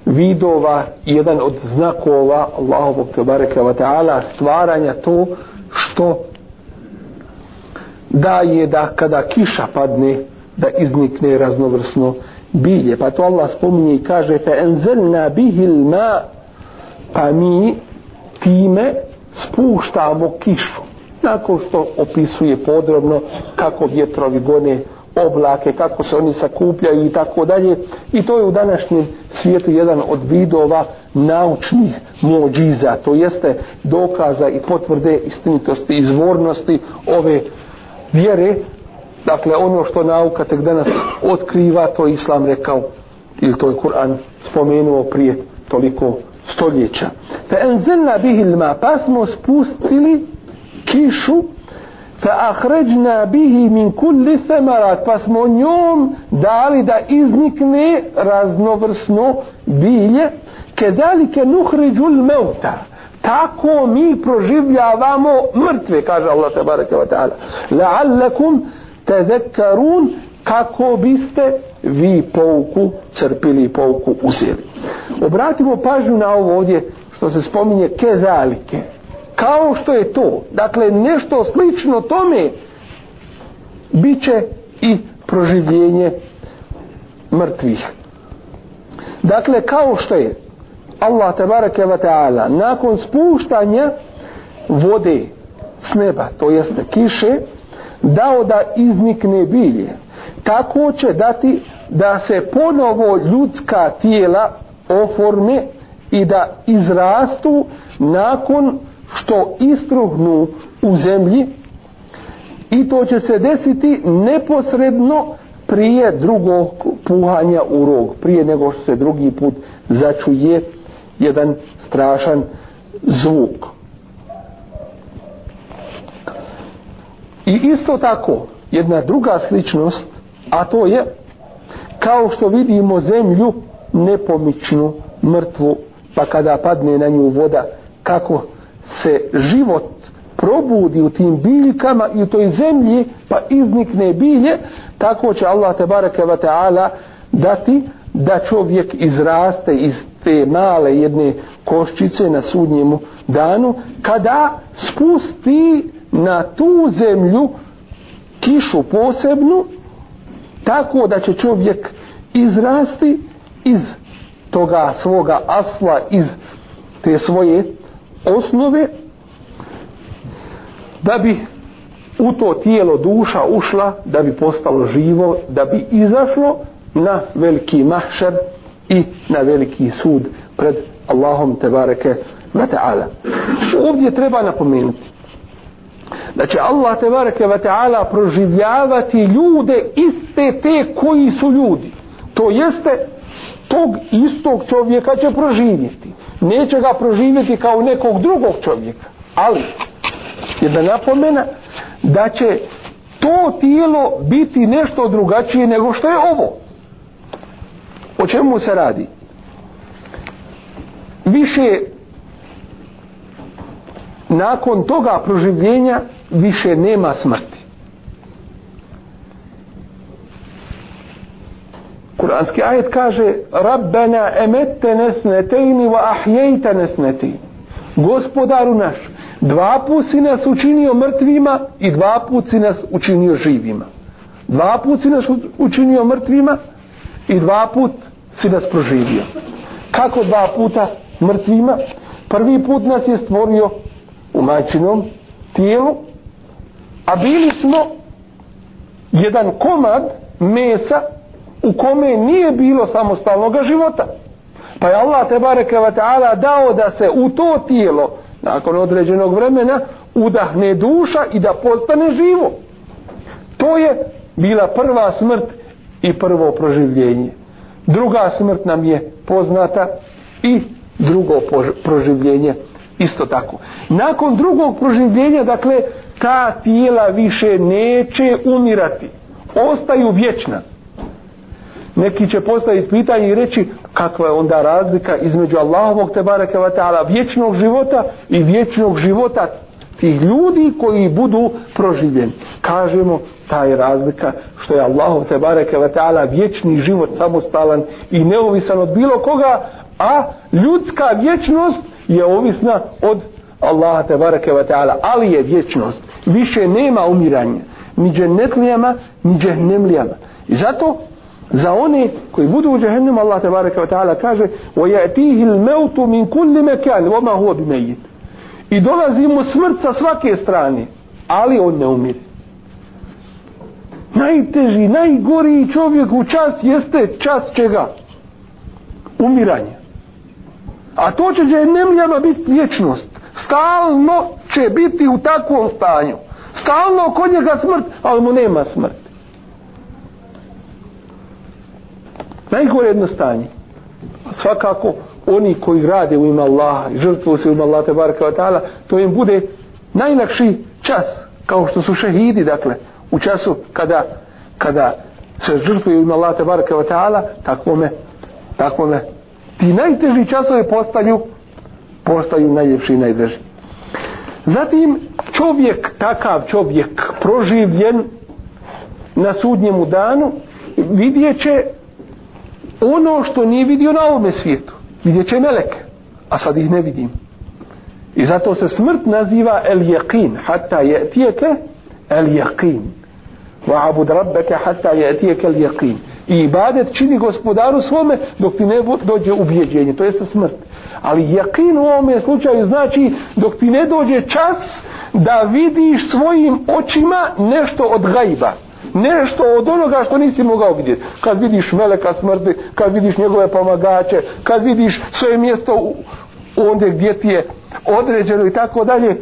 vidova jedan od znakova Allahovog tebareke wa ta'ala stvaranja to što da je da kada kiša padne da iznikne raznovrsno bilje. Pa to Allah spominje i kaže fe enzelna bihil ma pa mi time spuštamo kišu. Nakon što opisuje podrobno kako vjetrovi gone oblake, kako se oni sakupljaju i tako dalje. I to je u današnjem svijetu jedan od vidova naučnih mođiza. To jeste dokaza i potvrde istinitosti i izvornosti ove vjere Dakle, ono što nauka tek danas otkriva, to je Islam rekao, ili to je Kur'an spomenuo prije toliko stoljeća. Fa enzelna bihil ma, pa smo spustili kišu, fa ahređna bihi min kulli semarat, pa smo njom dali da iznikne raznovrsno bilje, kedalike nuhriđul meuta, tako mi proživljavamo mrtve, kaže Allah tabaraka wa ta'ala. La'allakum tezekkarun kako biste vi pouku crpili pouku uzeli. Obratimo pažnju na ovo ovdje što se spominje kezalike. kao što je to dakle nešto slično tome bit će i proživljenje mrtvih dakle kao što je Allah tabaraka wa ta'ala nakon spuštanja vode s neba to jeste kiše dao da iznikne bilje. Tako će dati da se ponovo ljudska tijela oforme i da izrastu nakon što istruhnu u zemlji. I to će se desiti neposredno prije drugog puhanja u rog prije nego što se drugi put začuje jedan strašan zvuk. I isto tako jedna druga sličnost a to je kao što vidimo zemlju nepomičnu mrtvu pa kada padne na nju voda kako se život probudi u tim biljkama i u toj zemlji pa iznikne bilje tako će Allah te bareke ve taala dati da čovjek izraste iz te male jedne koščice na sudnjemu danu kada spusti na tu zemlju kišu posebnu tako da će čovjek izrasti iz toga svoga asla iz te svoje osnove da bi u to tijelo duša ušla da bi postalo živo da bi izašlo na veliki mahšer i na veliki sud pred Allahom tebareke wa ta'ala ovdje treba napomenuti da će Allah te bareke ve ta'ala proživljavati ljude iste te koji su ljudi. To jeste tog istog čovjeka će proživjeti. Neće ga proživjeti kao nekog drugog čovjeka. Ali je napomena da će to tijelo biti nešto drugačije nego što je ovo. O čemu se radi? Više nakon toga proživljenja više nema smrti. Kur'anski ajet kaže Rabbena emette nesnetejni wa ahjejta nesnetejni Gospodaru naš dva put si nas učinio mrtvima i dva put si nas učinio živima. Dva put si nas učinio mrtvima i dva put si nas proživio. Kako dva puta mrtvima? Prvi put nas je stvorio u majčinom tijelu a bili smo jedan komad mesa u kome nije bilo samostalnog života. Pa je Allah te bareke ve taala dao da se u to tijelo nakon određenog vremena udahne duša i da postane živo. To je bila prva smrt i prvo proživljenje. Druga smrt nam je poznata i drugo proživljenje isto tako. Nakon drugog proživljenja dakle ta tijela više neće umirati. Ostaju vječna. Neki će postaviti pitanje i reći kakva je onda razlika između Allahovog tebareke ve ta'ala vječnog života i vječnog života tih ljudi koji budu proživljeni. Kažemo ta je razlika što je Allahov tebareke ve ta'ala vječni život samostalan i neovisan od bilo koga, a ljudska vječnost je ovisna od Allaha tebareke ve ta'ala, ali je vječnost. Više nema umiranja, ni džennetlijama, ni džehnemlijama. I zato za one koji budu u džehennemu Allah tebareke ve taala kaže wa yatihi al-maut min kulli makan wa ma huwa bimayyit i dolazi mu smrt sa svake strane ali on ne umire najteži najgori čovjek u čas jeste čas čega umiranja a to će džehennemljama biti vječnost. Stalno će biti u takvom stanju. Stalno kod njega smrt ali mu nema smrt najgore jedno stanje. Svakako oni koji rade u ime Allaha i žrtvuju se u ime Allaha tebareka ta'ala to im bude najlakši čas kao što su šehidi dakle u času kada kada se žrtvuju u ime Allaha tebareka ta'ala takvome takvome ti najteži časove postaju postaju najljepši i najdraži zatim čovjek takav čovjek proživljen na sudnjemu danu vidjet će ono što nije vidio na ovome svijetu vidjet će meleke a sad ih ne vidim I zato se smrt naziva el jeqin, hatta je tijeke el jeqin. Wa abud rabbeke hatta je tijeke el jeqin. I ibadet čini gospodaru svome dok ti ne dođe ubjeđenje, to jeste smrt. Ali jakin u ovome slučaju znači dok ti ne dođe čas da vidiš svojim očima nešto od gajba. Nešto od onoga što nisi mogao vidjeti kad vidiš meleka smrti kad vidiš njegove pomagače kad vidiš svoje mjesto ondje gdje ti je određeno i tako dalje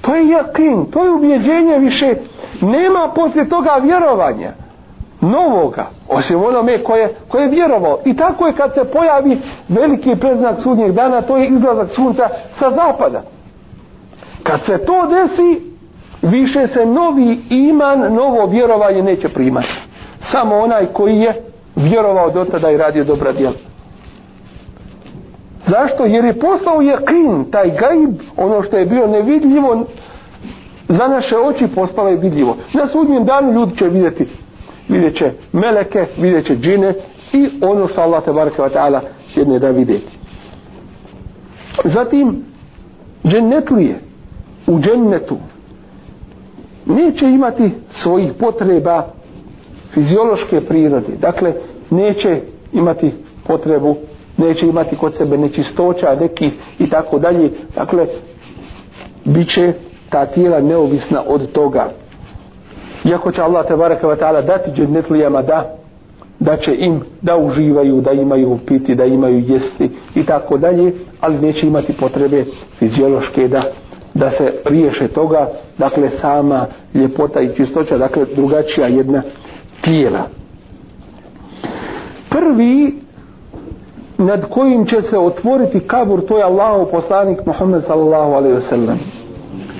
to je jakin to je ubjeđenje više. Nema poslije toga vjerovanja novoga osim onome koje, koje je vjerovao. I tako je kad se pojavi veliki preznak sudnjeg dana to je izlazak sunca sa zapada. Kad se to desi više se novi iman novo vjerovanje neće primati. Samo onaj koji je vjerovao do tada i radio dobra djela. Zašto? jer je postao jekin taj gaib ono što je bio nevidljivo za naše oči postalo je vidljivo. Na sudnjem danu ljudi će vidjeti vidjet će meleke, vidjet će džine i ono što Allah te baraka ta'ala će ne da vidjeti zatim džennetlije u džennetu neće imati svojih potreba fiziološke prirode. Dakle, neće imati potrebu, neće imati kod sebe nečistoća, nekih i tako dalje. Dakle, bit će ta tijela neovisna od toga. Iako će Allah te baraka wa ta'ala dati džennetlijama da da će im da uživaju, da imaju piti, da imaju jesti i tako dalje, ali neće imati potrebe fiziološke da da se riješe toga, dakle sama ljepota i čistoća, dakle drugačija jedna tijela. Prvi nad kojim će se otvoriti kabur, to je Allahov poslanik Muhammed sallallahu alaihi ve sellem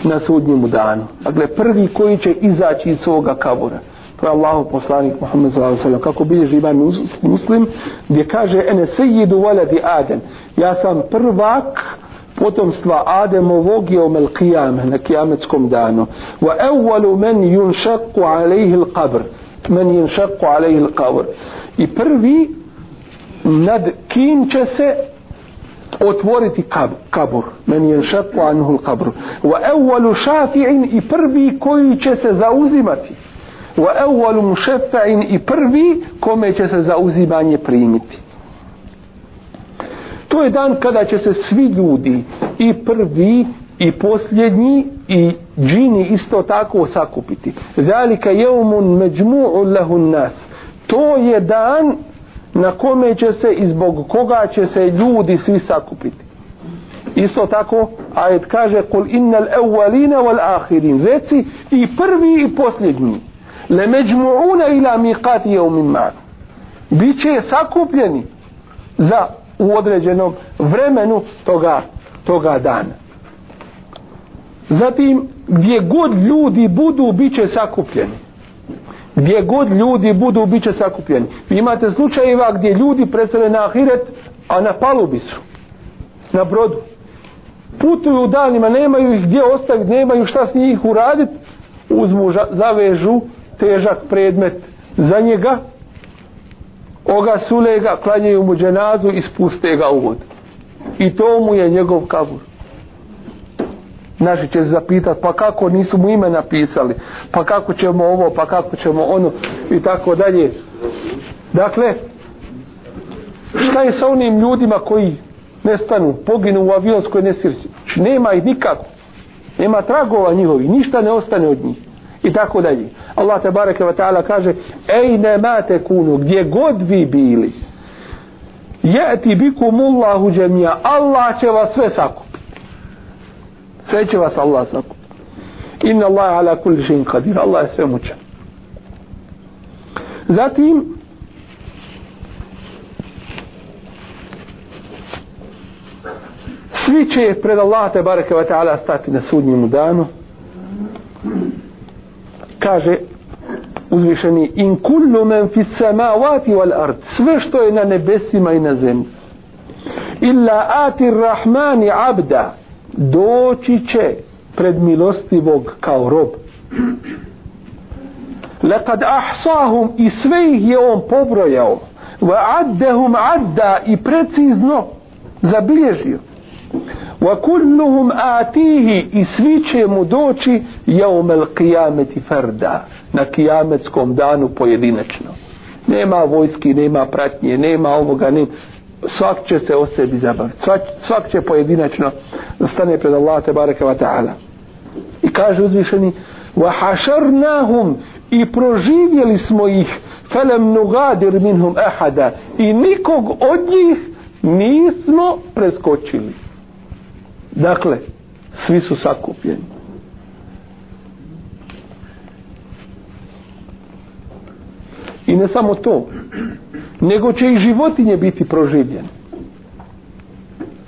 na sudnjemu danu. Dakle, prvi koji će izaći iz svoga kabura. To je Allahov poslanik Muhammed sallallahu ve sellem. Kako bilježi imam muslim, gdje kaže, ene sejidu valadi Adem. Ja sam prvak potomstva Ademovog je omel qiyame na kijametskom danu wa evvalu men yunšaku alaihi l'qabr men yunšaku alaihi l'qabr i prvi nad kim će se otvoriti kab, kabur men yunšaku anhu kabur wa evvalu šafi'in i prvi koji će se zauzimati wa evvalu mušefa'in i prvi kome će se zauzimanje primiti To je dan kada će se svi ljudi i prvi i posljednji i džini isto tako sakupiti. Zalika jeumun međmu'u lahun nas. To je dan na kome će se i zbog koga će se ljudi svi sakupiti. Isto tako ajet kaže kul innal awwalina wal akhirin reci i prvi i posljednji le međmu'una ila miqati yawmin ma biće sakupljeni za u određenom vremenu toga, toga dana. Zatim, gdje god ljudi budu, bit će sakupljeni. Gdje god ljudi budu, bit će sakupljeni. Vi imate slučajeva gdje ljudi presele na ahiret, a na palubi su. Na brodu. Putuju danima, nemaju ih gdje ostaviti, nemaju šta s njih uraditi, uzmu, zavežu težak predmet za njega, oga sule ga, klanjaju mu dženazu i spuste ga u vodu. I to mu je njegov kabur. Naši će se zapitat, pa kako nisu mu ime napisali, pa kako ćemo ovo, pa kako ćemo ono, i tako dalje. Dakle, šta je sa onim ljudima koji nestanu, poginu u avionskoj nesirci? Nema ih nikako. Nema tragova njihovi, ništa ne ostane od njih i tako dalje. Allah te bareke ve taala kaže: "Ejne mate kunu gdje god vi bili, yati bikumullahu jami'a, Allah će vas sve sakupiti. Sve će vas Allah sakupiti. Inna Allah ala kulli shay'in qadir. Allah je sve moćan. Zatim svi će pred Allah te bareke ve taala stati na sudnjem danu kaže uzvišeni in kullu men fi samawati wal ard sve što je na nebesima i na zemlji illa ati rahmani abda doći će pred milostivog kao rob. Lekad ahsahum i sve ih je on pobrojao. Wa addehum adda i precizno zabilježio. Wa kulluhum atihi i svi će mu doći jaumel qiyameti farda na kijametskom danu pojedinačno. Nema vojski, nema pratnje nema ovoga, nema svak će se o sebi zabaviti svak, svak će pojedinačno stane pred Allah te bareke ve ta'ala. I kaže uzvišeni wa hasharnahum" i proživjeli smo ih felem nugadir minhum ahada i nikog od njih nismo preskočili. Dakle svi su sakupljeni. i ne samo to nego će i životinje biti proživljene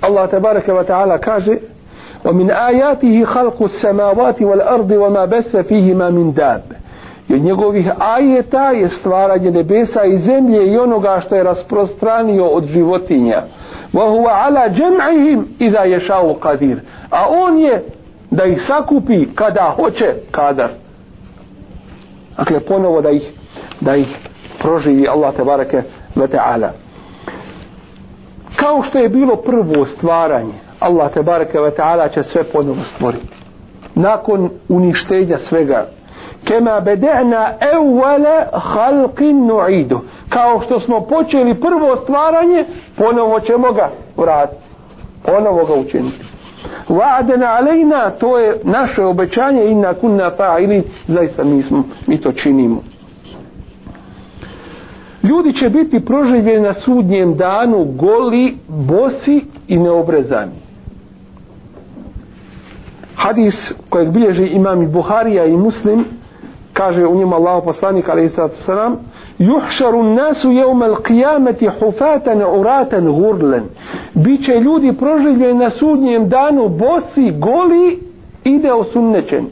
Allah tabaraka wa ta'ala kaže ومن آياته خلق السماوات والأرض وما بث فيهما من داب I od njegovih ajeta je stvaranje nebesa i zemlje i onoga što je rasprostranio od životinja. Wa huwa ala jam'ihim idha yasha'u qadir. A on je da ih sakupi kada hoće kadar. Dakle ponovo da ih da ih proživi Allah te bareke ve taala. Kao što je bilo prvo stvaranje, Allah te bareke ve taala će sve ponovo stvoriti. Nakon uništenja svega. Kema bedena evvele halqin nu'idu. Kao što smo počeli prvo stvaranje ponovo ćemo ga vratiti. Ponovo ga učiniti. Va'adena alejna to je naše obećanje inna kunna fa'ili zaista mi, smo, mi to činimo ljudi će biti proživljeni na sudnjem danu goli, bosi i neobrezani. Hadis kojeg bilježi imam i Buharija i Muslim kaže u njima Allah poslanik alaihi sallatu sallam juhšaru nasu jeumel qijameti hufatan uratan gurlen biće ljudi proživljeni na sudnjem danu bosi, goli i neosunnećeni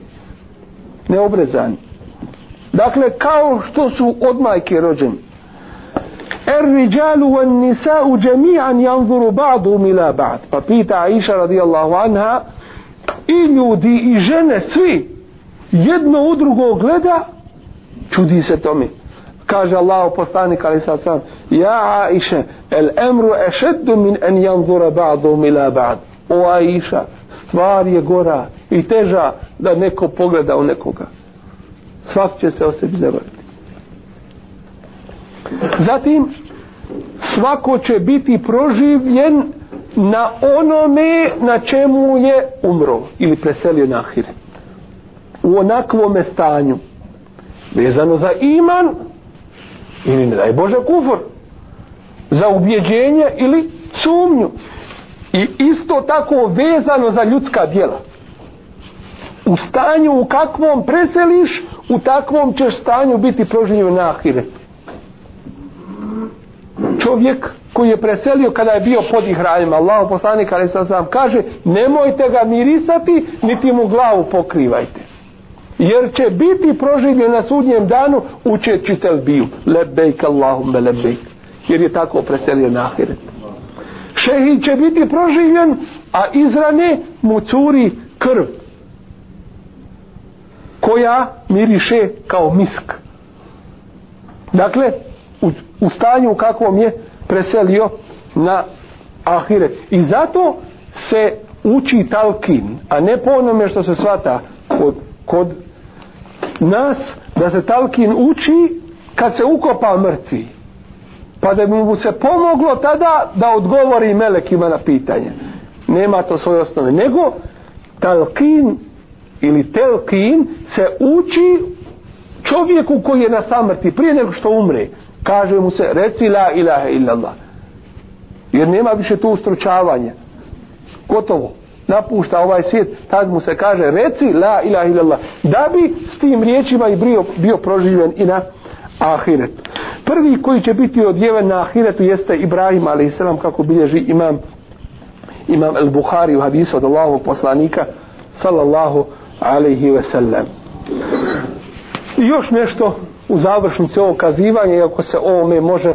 neobrezani. Dakle kao što su od majke rođeni er riđalu van nisa'u džemi'an janzuru ba'du mila ba'd. Pa pita Aisha radijallahu anha i ljudi i žene svi jedno u drugo gleda čudi se tome. Kaže Allah poslanik ali sad sam ja Aisha el emru ešeddu min en janzura ba'du mila ba'd. O Aisha stvar je gora i teža da neko pogleda u nekoga. Svak će se o sebi zavrti zatim svako će biti proživljen na onome na čemu je umro ili preselio na ahiret. U onakvome stanju. Vezano za iman ili ne daj Bože kufur. za ubjeđenje ili sumnju. I isto tako vezano za ljudska djela. U stanju u kakvom preseliš u takvom ćeš stanju biti proživljen na ahiret čovjek koji je preselio kada je bio pod ihrajima Allah poslanik ali sam kaže nemojte ga mirisati niti mu glavu pokrivajte. Jer će biti proživljen na sudnjem danu učeći telbiju lebejk Allahumme lebejk jer je tako preselio na ahiret. Šehid će biti proživljen a iz rane mu curi krv koja miriše kao misk. Dakle u, u stanju u kakvom je preselio na ahiret i zato se uči talkin a ne po onome što se svata kod, kod nas da se talkin uči kad se ukopa mrtvi. Pa da bi mu se pomoglo tada da odgovori melekima na pitanje. Nema to svoje osnove nego talkin ili telkin se uči čovjeku koji je na samrti prije nego što umre kaže mu se reci la ilaha illallah jer nema više tu ustručavanje. gotovo napušta ovaj svijet, tad mu se kaže reci la ilaha illallah, da bi s tim riječima i bio, bio proživljen i na ahiret. Prvi koji će biti odjeven na ahiretu jeste Ibrahim a.s. kako bilježi imam imam al-Bukhari u hadisu od Allahovog poslanika sallallahu alaihi ve sellem. I još nešto u završnici ovog kazivanja, iako se ovome može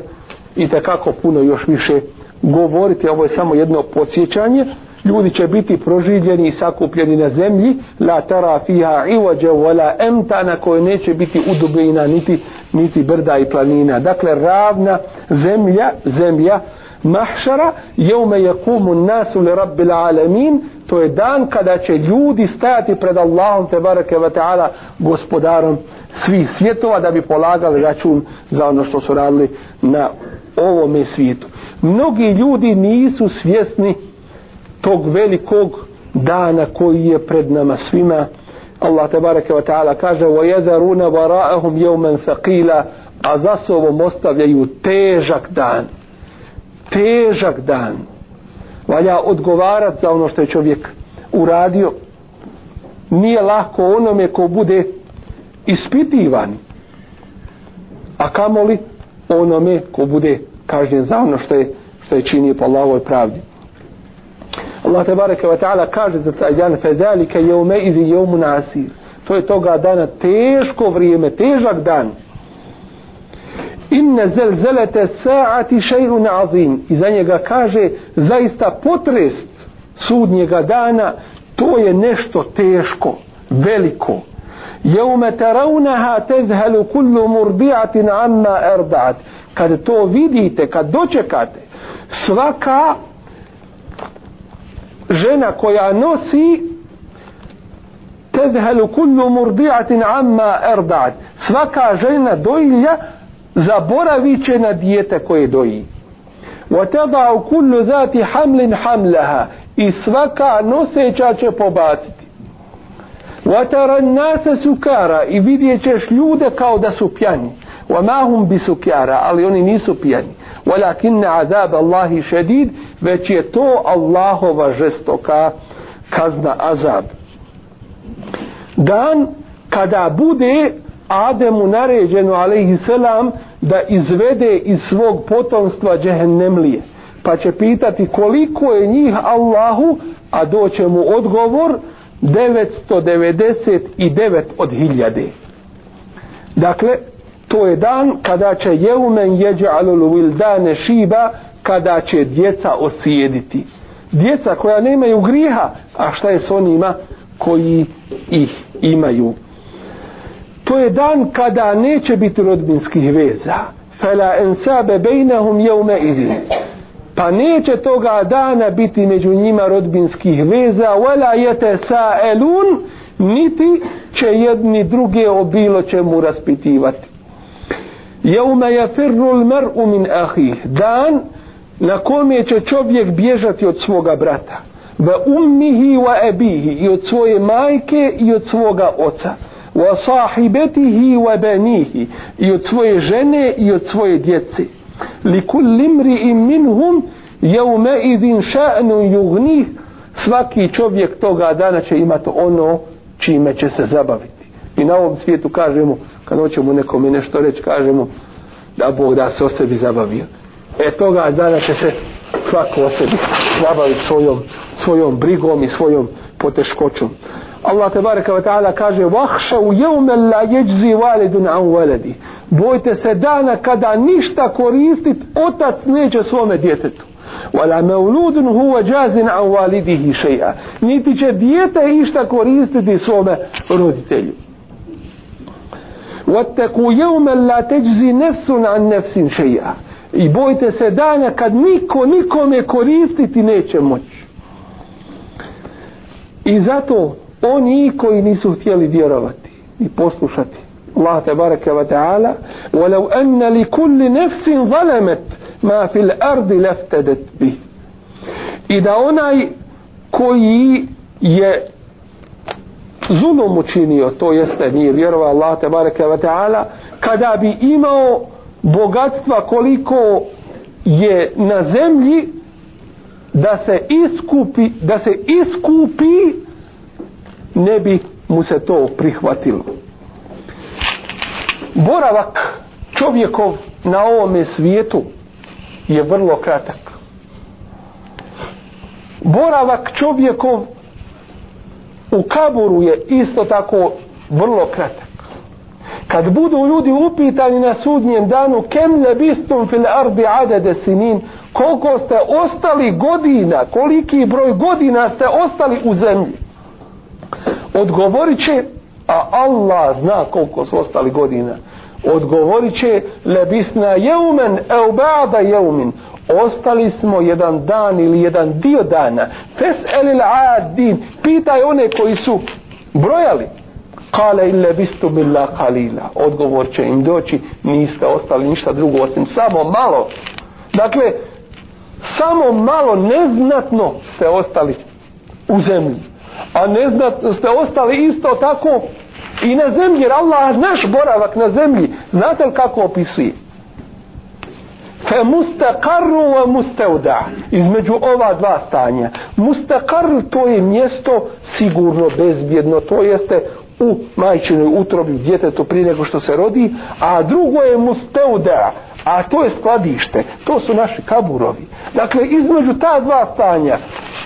i tekako puno još više govoriti, ovo je samo jedno podsjećanje, ljudi će biti proživljeni i sakupljeni na zemlji la tara fiha iwađe wala amta na kojoj neće biti udubina niti niti brda i planina. Dakle ravna zemlja zemlja mahšara jeume yakumu nasu li rabbil alamin to je dan kada će ljudi stajati pred Allahom te bareke ve taala gospodarom svih svjetova da bi polagali račun za ono što su radili na ovome svijetu. Mnogi ljudi nisu svjesni tog velikog dana koji je pred nama svima. Allah tebareke ve taala kaže wa yadharuna wara'ahum yawman thaqila a za sobom ostavljaju težak dan težak dan. Valja odgovarat za ono što je čovjek uradio. Nije lako onome ko bude ispitivan a kamoli onome ko bude kažnjen za ono što je, što je činio po Allahovoj pravdi. Allah te bareke ve taala kaže za taj dan fezalika yawma idhi yawmun asir. To je toga dana teško vrijeme težak dan inne zel zelete saati šeirun azim. I za njega kaže zaista potrest sudnjega dana to je nešto teško veliko. Jeume teraunaha tezhelu kullu murdiatin amma erdaat kad to vidite, kad dočekate svaka žena koja nosi tezhelu kullu murdiatin amma erdaat svaka žena dojlja zaboravit će na dijete koje doji وتضع كل ذات حمل حملها i svaka noseća će pobaciti وترى الناس سكارى i vidjet ćeš ljude kao da su pjani وما هم بسكارى ali oni nisu pjani ولكن عذاب الله شديد već je to Allahova žestoka kazna azab dan kada bude Ademu naređeno alaihi selam da izvede iz svog potomstva džehennemlije. Pa će pitati koliko je njih Allahu a doće mu odgovor 999 od hiljade. Dakle to je dan kada će jeumen jeđe alul wildane šiba kada će djeca osjediti. Djeca koja nemaju griha a šta je s onima koji ih imaju? To je dan kada neće biti rodbinskih veza. Fela ensabe bejnahum jevme idin pa neće toga dana biti među njima rodbinskih veza. Wala jete sa elun niti će jedni druge o bilo čemu raspitivati. Jevme je firrul l'mer'u min ahih dan na kome će čovjek bježati od svoga brata. Ve ummihi wa ebihi i od svoje majke i od svoga oca wa sahibetihi wa banihi i od svoje žene i od svoje djece. Li kulli mri'in minhum jeume idin ša'nu svaki čovjek toga dana će imati ono čime će se zabaviti. I na ovom svijetu kažemo kad hoćemo nekome nešto reći kažemo da Bog da se o sebi zabavio. E toga dana će se svako o sebi zabaviti svojom, svojom brigom i svojom poteškoćom. Allah te bareka wa ta'ala kaže vahša u jeume la jeđzi validun an valedi bojte se dana kada ništa koristit otac neće svome djetetu wala mauludun huwa jazin an walidihi shay'a niti će dijete išta koristiti svome roditelju واتقوا يوما لا تجزي نفس عن نفس شيئا i bojte se dana kad niko nikome koristiti neće moći i zato oni koji nisu htjeli vjerovati i poslušati Allah te bareke ve taala ولو ان لكل نفس ظلمت ما في الارض لافتدت به i da onaj koji je zulum učinio, to jeste nije vjerovao Allah te bareke ve taala, kada bi imao bogatstva koliko je na zemlji da se iskupi, da se iskupi ne bi mu se to prihvatilo. Boravak čovjekov na ovome svijetu je vrlo kratak. Boravak čovjekov u kaburu je isto tako vrlo kratak. Kad budu ljudi upitani na sudnjem danu kem lebistum fil ardi adede sinin koliko ste ostali godina, koliki broj godina ste ostali u zemlji. Odgovorit će, a Allah zna koliko su ostali godina, odgovorit će lebisna jeumen eu ba'da jeumin. ostali smo jedan dan ili jedan dio dana. Fes elil adin pitaj one koji su brojali. Kale ille lebistu billa kalila odgovor će im doći. Niste ostali ništa drugo osim samo malo. Dakle samo malo neznatno ste ostali u zemlji a neznatno ste ostali isto tako i na zemlji jer Allah naš boravak na zemlji znate li kako opisuje? Fe mustaqarru wa mustauda između ova dva stanja. Mustaqar to je mjesto sigurno bezbjedno to jeste u majčinoj utrobi djetetu prije nego što se rodi a drugo je mustauda a to je skladište. To su naši kaburovi. Dakle između ta dva stanja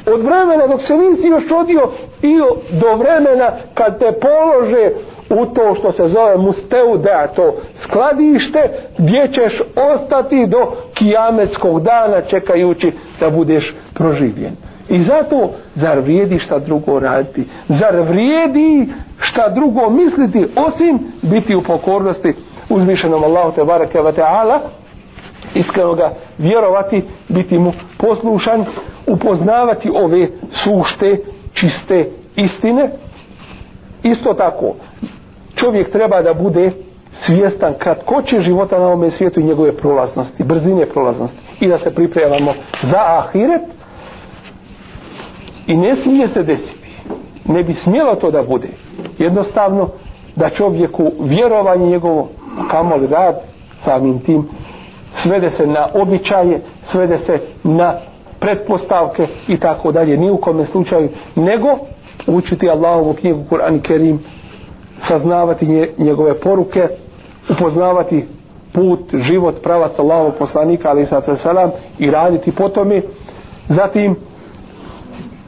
od vremena dok se nisi još rodio i do vremena kad te polože u to što se zove musteuda, to skladište, gdje ćeš ostati do kijametskog dana čekajući da budeš proživljen. I zato, zar vrijedi šta drugo raditi? Zar vrijedi šta drugo misliti, osim biti u pokornosti uzvišenom Allahu te barake wa ta'ala, iskreno ga vjerovati, biti mu poslušan, upoznavati ove sušte, čiste istine. Isto tako, čovjek treba da bude svjestan kratkoće života na ovom svijetu i njegove prolaznosti, brzine prolaznosti i da se pripremamo za ahiret i ne smije se desiti ne bi smjelo to da bude jednostavno da čovjeku vjerovanje njegovo kamoli rad samim tim svede se na običaje svede se na pretpostavke i tako dalje ni u kome slučaju nego učiti Allahovu knjigu Kur'an i Kerim saznavati njegove poruke, upoznavati put, život, pravac Allahovog poslanika, ali i selam i raditi po tome. Zatim,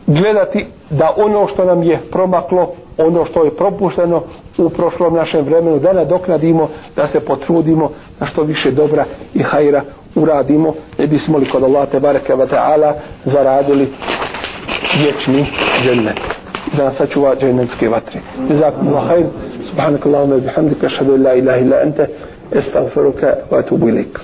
gledati da ono što nam je promaklo, ono što je propušteno u prošlom našem vremenu, da nadoknadimo, da se potrudimo da što više dobra i hajra uradimo, ne bismo li kod Allah te bareke wa ta'ala zaradili vječni džennet da nas sačuva džennetske vatre. Jazakum Allah hajr. Subhanak Allahumma bihamdika ashhadu an la ilaha illa anta astaghfiruka wa atubu ilaik.